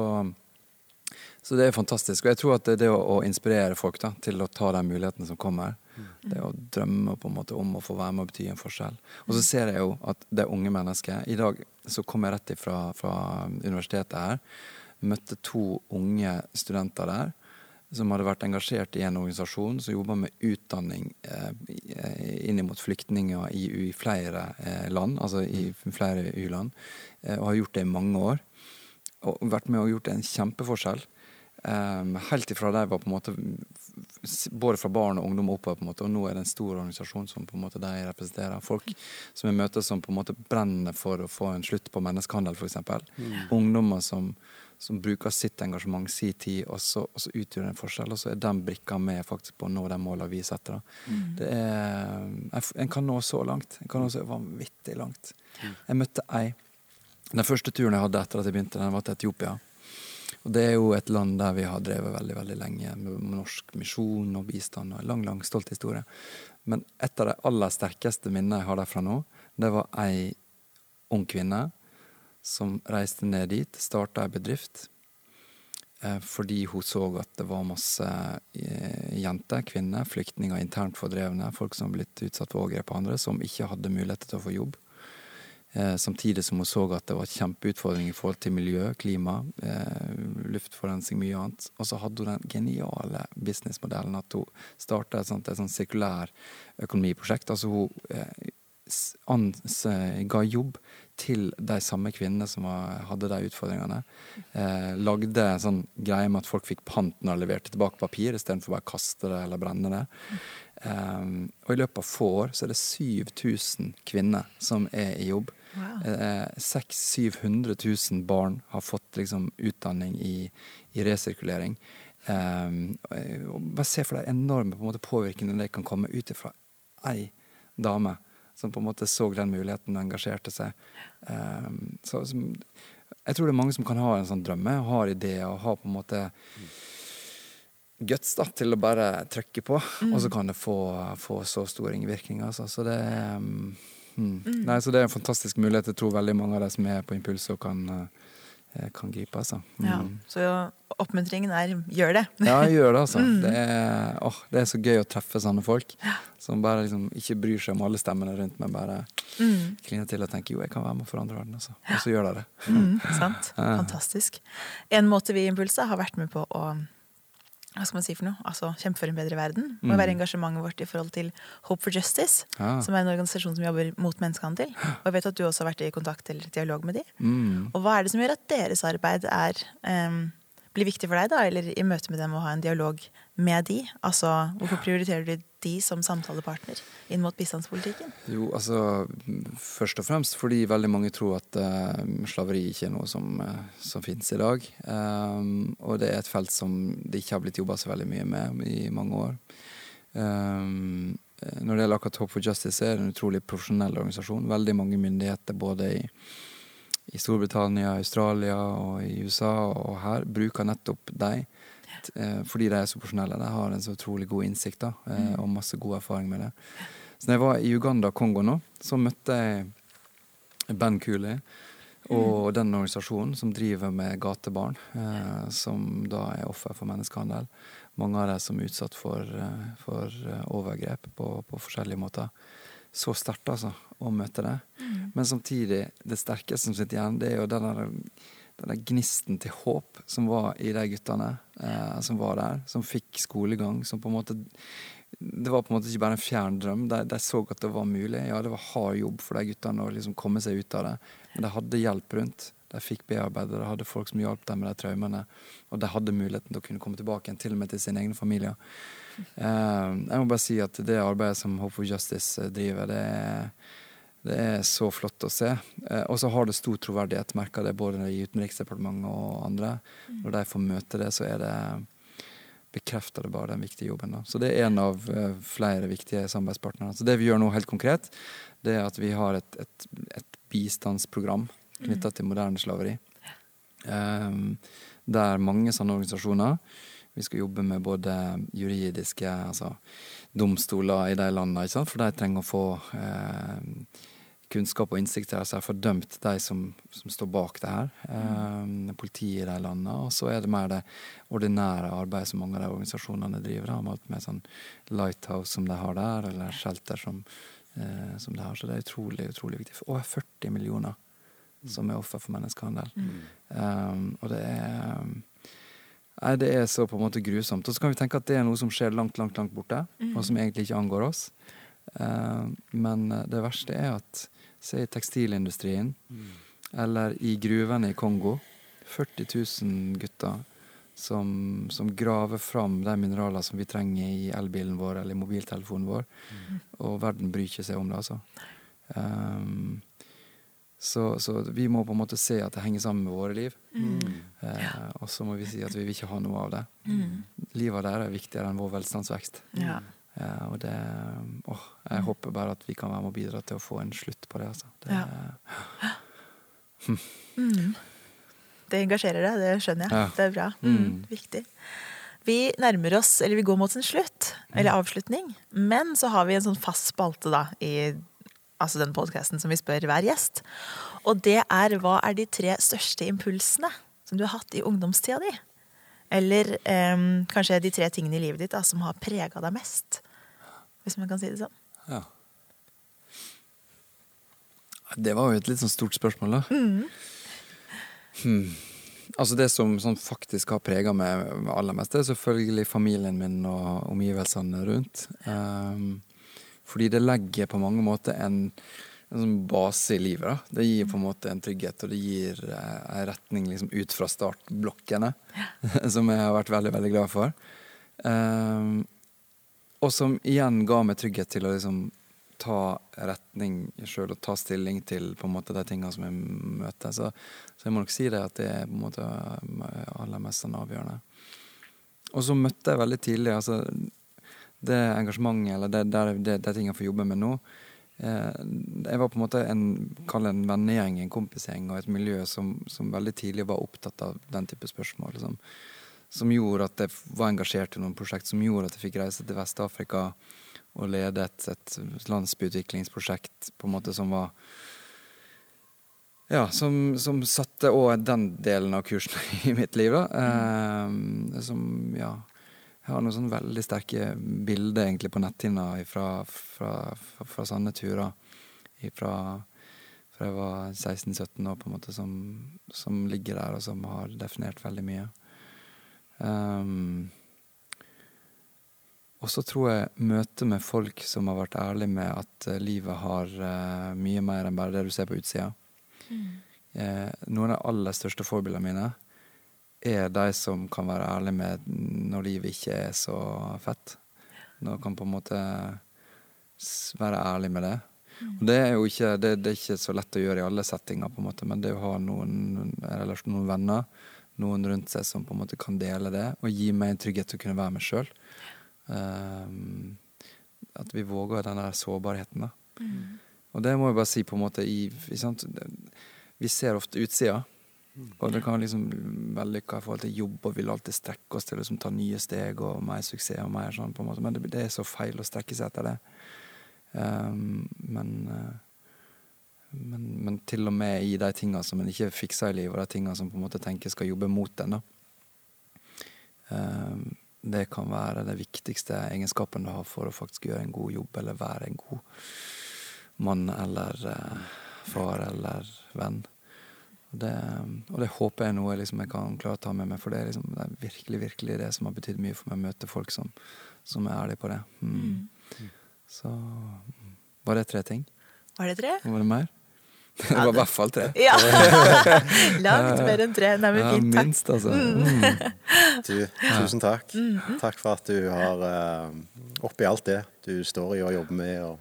så, det er fantastisk. Og jeg tror at det, det å, å, inspirere folk da, til å ta de mulighetene som kommer, mm. Det å drømme på en måte om å få være med og bety en forskjell. Og så ser jeg jo at det er unge mennesker I dag så kom jeg rett ifra fra universitetet her. Møtte to unge studenter der som hadde vært engasjert i en organisasjon som jobber med utdanning eh, inn mot flyktninger i, i flere eh, land, altså i flere u-land, eh, og har gjort det i mange år. Og vært med og gjort en kjempeforskjell. Um, helt ifra de var på en måte Både fra barn og ungdom oppover, på en måte, og nå er det en stor organisasjon som på en måte de representerer. Folk som jeg møter som på en måte brenner for å få en slutt på menneskehandel, f.eks. Mm. Ungdommer som som bruker sitt engasjement, sin tid, og så, og så utgjør det en forskjell. Og så er den brikka med faktisk på å nå de måla vi setter. Mm. Det er, en kan nå så langt. En kan nå så vanvittig langt. Mm. Jeg møtte ei Den første turen jeg hadde etter at jeg begynte, den var til Etiopia. Og Det er jo et land der vi har drevet veldig veldig lenge med norsk misjon og bistand. og en lang, lang, stolt historie. Men et av de aller sterkeste minnene jeg har derfra nå, det var ei ung kvinne som reiste ned dit, starta ei bedrift. Eh, fordi hun så at det var masse eh, jenter, kvinner, flyktninger, internt fordrevne, folk som har blitt utsatt for overgrep og andre, som ikke hadde muligheter til å få jobb. Eh, samtidig som hun så at det var kjempeutfordringer i forhold til miljø, klima, luftforurensning, mye annet. Og så hadde hun den geniale businessmodellen at hun starta et sånt, et sånt sirkulær økonomiprosjekt. Altså hun ga jobb til de samme kvinnene som hadde de utfordringene. Eh, lagde en sånn greie med at folk fikk pant når de leverte tilbake papir, istedenfor bare å kaste det eller brenne det. Eh, og i løpet av få år så er det 7000 kvinner som er i jobb. Wow. Eh, 600 000 barn har fått liksom, utdanning i, i resirkulering. Eh, bare se for deg enorme på påvirkningene det kan komme ut ifra ei dame som på en måte så den muligheten og engasjerte seg. Um, så, som, jeg tror det er mange som kan ha en sånn drømme, og har ideer og har på en måte guts da, til å bare trykke på, mm. og så kan det få, få så store ringvirkninger. Altså. Så det um, hmm. mm. Nei, så det er en fantastisk mulighet. Jeg tror veldig mange av de som er på impuls og kan uh, kan gripe. Altså. Mm. Ja, så oppmuntringen er gjør det. ja, gjør det, altså. Mm. Det, er, åh, det, er, så gøy å treffe sånne folk. Ja. Som bare liksom ikke bryr seg om alle stemmene rundt, men bare mm. kliner til og tenker jo, jeg kan være med og forandre verden. Altså. Og så gjør de det. Mm, sant. Fantastisk. En måte vi i Impulset har vært med på å hva skal man si for noe? Altså, Kjempe for en bedre verden. Må mm. være engasjementet vårt i forhold til Hope for Justice, ja. som er en organisasjon som jobber mot menneskehandel. Og jeg vet at du også har vært i kontakt eller dialog med dem. Mm. Og hva er det som gjør at deres arbeid er um, blir viktig for deg, da, eller i møte med dem å ha en dialog med de? Altså, Hvorfor prioriterer du de som samtalepartner inn mot bistandspolitikken? Jo, altså, Først og fremst fordi veldig mange tror at uh, slaveri ikke er noe som, uh, som finnes i dag. Um, og det er et felt som det ikke har blitt jobba så veldig mye med i mange år. Um, når det gjelder akkurat Hope for Justice, er det en utrolig profesjonell organisasjon. Veldig mange myndigheter både i, i Storbritannia, Australia og i USA og her bruker nettopp dem eh, fordi de er så profesjonelle. De har en så utrolig god innsikt da, eh, og masse god erfaring med det. Så når jeg var i Uganda og Kongo nå, så møtte jeg Ben Cooley og den organisasjonen som driver med gatebarn, eh, som da er offer for menneskehandel. Mange av dem som er utsatt for, for overgrep på, på, forskjellige måter. Så sterkt, altså, å møte det. Mm. Men samtidig, det sterkeste som sitter igjen, det er jo den der, den der gnisten til håp som var i de guttene eh, som var der. Som fikk skolegang. Som på en måte Det var på en måte ikke bare en fjern drøm. De, de så at det var mulig. Ja, det var hard jobb for de guttene å liksom komme seg ut av det. Men de hadde hjelp rundt. De fikk bearbeide, de hadde folk som hjalp dem med de traumene. Og de hadde muligheten til å kunne komme tilbake igjen, til og med til sine egne familier. Eh, jeg må bare si at det arbeidet som Hope for Justice eh, driver, det er, det er så flott å se. Eh, og så har det stor troverdighet, merker det både i Utenriksdepartementet og andre. Når de får møte det, så er det bekrefter det bare den viktige jobben. Da. Så det er en av flere viktige samarbeidspartnere. Så det vi gjør nå helt konkret, det er at vi har et, et, et bistandsprogram knytta til moderne slaveri. Um, der mange sånne organisasjoner Vi skal jobbe med både juridiske altså domstoler i de landene, for de trenger å få eh, kunnskap og innsikt til å har fordømt de som, som, står bak det her. Eh, politiet i de landene. Og så er det mer det ordinære arbeidet som mange av de organisasjonene driver. Da, med sånn Lighthouse som de har der, eller Shelter som, eh, som de har. Så det er utrolig, utrolig viktig. Over 40 millioner som er offer for menneskehandel. Mm. Um, og det er Nei, det er så på en måte grusomt. Og så kan vi tenke at det er noe som skjer langt, langt langt borte, mm. og som egentlig ikke angår oss. Uh, men det verste er at se i tekstilindustrien, mm. eller i gruvene i Kongo 40 000 gutter som, som, graver fram de mineralene som vi trenger i elbilen vår eller i mobiltelefonen vår. Mm. Og verden bryr ikke seg om det, altså. Um, så, så, vi må på en måte se at det henger sammen med våre liv. Mm. Eh, og så må vi si at vi vil ikke ha noe av det. Mm. Livet der er viktigere enn vår velstandsvekst. Ja. Eh, og det åh, Jeg mm. håper bare at vi kan være med og bidra til å få en slutt på det. Altså. Det, ja. mm. det engasjerer deg, det skjønner jeg. Ja. Det er bra. Mm. Mm. Viktig. Vi nærmer oss, eller vi går mot en slutt, eller avslutning. Men så har vi en sånn fast spalte da i altså den podkasten som vi spør hver gjest. Og det er hva er de tre største impulsene som du har hatt i ungdomstida di? Eller eh, kanskje de tre tingene i livet ditt da, som har prega deg mest? Hvis man kan si det sånn. Ja. Det var jo et litt sånn stort spørsmål, da. Mm. Hmm. Altså Det som sånn faktisk har prega meg aller mest, er selvfølgelig familien min og omgivelsene rundt. Um, fordi det legger på mange måter en, en sånn base i livet. Da. Det gir på en måte en trygghet, og det gir eh, en retning liksom, ut fra startblokkene, som jeg har vært veldig, veldig glad for. Um, og som igjen ga meg trygghet til å liksom ta retning sjøl og ta stilling til på en måte de tingene som jeg møter. Så, så, jeg må nok si det at det er på en måte aller mest sånn avgjørende. Og så møtte jeg veldig tidlig altså det engasjementet, eller det, det, det, det jeg får jobbe med nå eh, Jeg var på en måte en, en vennegjeng, en kompisgjeng og et miljø som, som, veldig tidlig var opptatt av den type spørsmål. Liksom. Som gjorde at jeg var engasjert i noen prosjekt, som gjorde at jeg fikk reise til Vest-Afrika og lede et, et landsbyutviklingsprosjekt på en måte som var ja, som, som satte òg den delen av kursen i mitt liv, da. Mm. Eh, som, ja jeg har noen sånn veldig sterke bilder egentlig på netthinna fra, fra, fra, fra sanne turer. Fra jeg var 16-17 år, på en måte, som, som, ligger der, og som har definert veldig mye. Um, og så tror jeg møtet med folk som har vært ærlige med at uh, livet har uh, mye mer enn bare det du ser på utsida. Mm. Eh, noen av de aller største forbildene mine er de som kan være ærlige med når livet ikke er så fett. Når kan på en måte være ærlig med det. Og det er jo ikke, det, det er ikke så lett å gjøre i alle settinger, på en måte, men det å ha noen, noen venner, noen rundt seg som på en måte kan dele det, og gi meg en trygghet til å kunne være meg sjøl, um, at vi våger den der sårbarheten. da. Og det må jeg bare si på en måte i? Vi ser ofte utsida. Og det kan liksom vellykka i forhold til jobb, og vil alltid strekke oss til å liksom, ta nye steg og mer suksess og mer sånn, på en måte. Men det, det er så feil å strekke seg etter det. Um, men, uh, men, men til og med i de tinga som en ikke fikser i livet, og de tinga som på en måte tenker skal jobbe mot en, da. Um, det kan være det viktigste egenskapen du har for å faktisk gjøre en god jobb, eller være en god mann eller uh, far eller venn. Og det, og det, håper jeg nå liksom, jeg kan klare å ta med meg, for det er, liksom, det er virkelig virkelig det som har betydd mye for meg, å møte folk som, som er ærlige på det. Mm. Mm. Så Var det tre ting? Var det tre? Var det mer? det var i hvert fall tre. Ja. Langt mer enn tre. Nei, men fint. Takk. Minst, altså. Mm. Du, tusen takk. Takk for at du har uh, oppi alt det du står i og jobber med, og,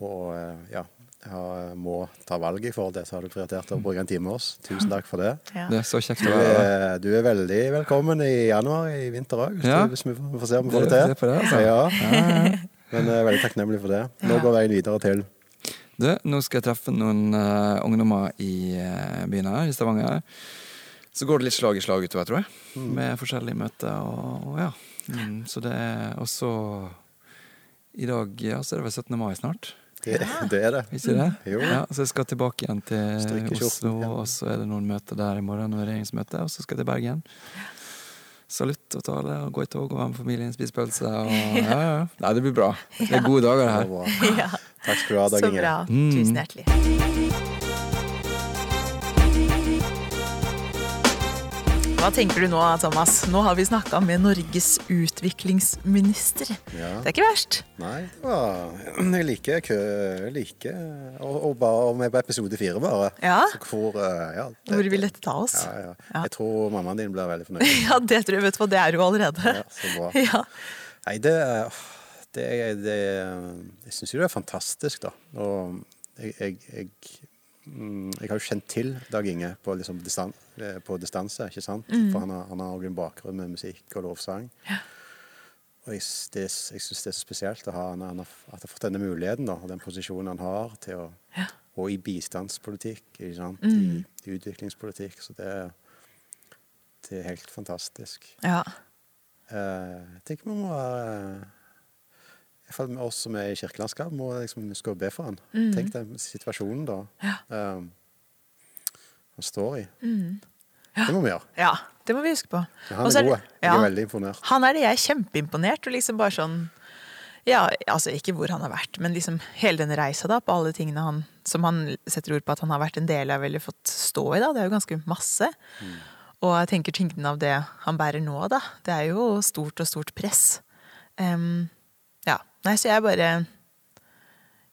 og uh, ja, jeg må ta valg i forhold til det, så har du prioritert å bruke en time med oss. Tusen takk for det. Ja. Det er så kjekt Du å være her. er, du er veldig velkommen i januar i vinter òg, hvis, Ja. hvis vi får se om vi får Det- det se det, altså. til. Ja, men jeg er veldig takknemlig for det. Nå går veien videre til Du, nå skal jeg treffe noen uh, ungdommer i uh, byen her, i Stavanger. Så går det litt slag i slag utover, tror jeg. Med forskjellige møter og, og ja. Mm, så det er også I dag ja, så er det vel 17. mai snart. det, det er det. Ikke det? Jo. Ja, så jeg skal tilbake igjen til Oslo, ja. og så er det noen møter der i morgen, noen regjeringsmøter, og så skal jeg til Bergen. Salutt og tale, og gå i tog og være med familien, spise pølse og Ja, ja. Nei, det blir bra. Det er gode dager, det her. er. Ja, Takk skal du ha, Dag Inge. så bra. Mm. Tusen hjertelig. Hva tenker du nå, Thomas? Nå har vi snakka med Norges utviklingsminister. Ja. Det er ikke verst. Nei, ja. var Jeg liker kø Jeg liker Og, og bare om jeg på episode fire, bare. Ja. Hvor eh, Ja, det- Hvor vil dette ta oss? Ja, ja. Jeg tror mammaen din blir veldig fornøyd. Ja, det tror jeg, vet du hva, det er hun allerede. Ja, så bra. Ja. Nei, det det, det, Jeg syns jo det er fantastisk, da. Og jeg, jeg, jeg, mm, jeg har jo kjent til Dag Inge på, liksom distan, eh, på distanse, ikke sant? For han har, han har også en bakgrunn med musikk og lovsang. Og jeg, det, jeg syns det er så spesielt ha han, han har, at han har fått denne muligheten, da, og den posisjonen han har, til å Og i bistandspolitikk, ikke sant? I, I utviklingspolitikk. Så det, det er helt fantastisk. ja. Eh, Jeg tenker vi må være i hvert fall med oss som er i kirkelandskap, må liksom huske å be for han. Tenk den situasjonen da eh, han står i. Det må vi gjøre. ja, det må vi huske på. Ja, han er, er god. Jeg ja. er veldig imponert. Han er det. Jeg er kjempeimponert. Og liksom bare sånn Ja, altså ikke hvor han har vært, men liksom hele den reisa, da, på alle tingene han som han setter ord på at han har vært en del av eller fått stå i, da. Det er jo ganske masse. Og jeg tenker tyngden av det han bærer nå, da. Det er jo stort og stort press. Em, ja. Nei, så jeg bare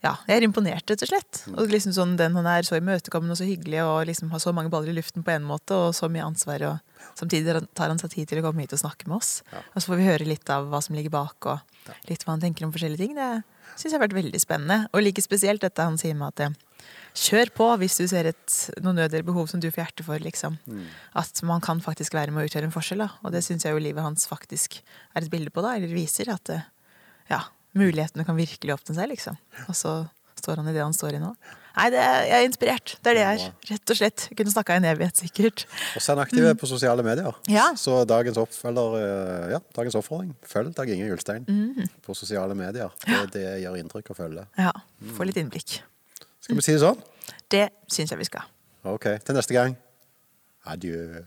ja, jeg er imponert, rett og slett. Og liksom sånn, den Han er så imøtekommende og så hyggelig og liksom har så mange baller i luften på en måte og så mye ansvar. og Samtidig tar han seg tid til å komme hit og snakke med oss. Og så får vi høre litt av hva som ligger bak, og litt hva han tenker om forskjellige ting. Det syns jeg har vært veldig spennende. Og like spesielt dette han sier med at kjør på hvis du ser et, noe nød eller behov som du får hjerte for. liksom. At man kan faktisk være med å utgjøre en forskjell. da. Og det syns jeg jo livet hans faktisk er et bilde på, da, eller viser. At eh, ja, mulighetene kan virkelig åpne seg, liksom. Og så står han i det han står i nå. Nei, det er, jeg er inspirert. Det er det jeg er. Rett og slett. Jeg kunne snakka i en evighet, sikkert. Og så er han aktiv på sosiale medier. Mm. Ja. Så dagens, opp, eller, eh, ja, dagens oppfordring, følg Dag Inge Ulstein Mm. på sosiale medier. Det, det gjør inntrykk å følge. Ja, Få litt innblikk. Skal vi si det sånn? Det syns jeg vi skal. OK. Til neste gang. Adjø.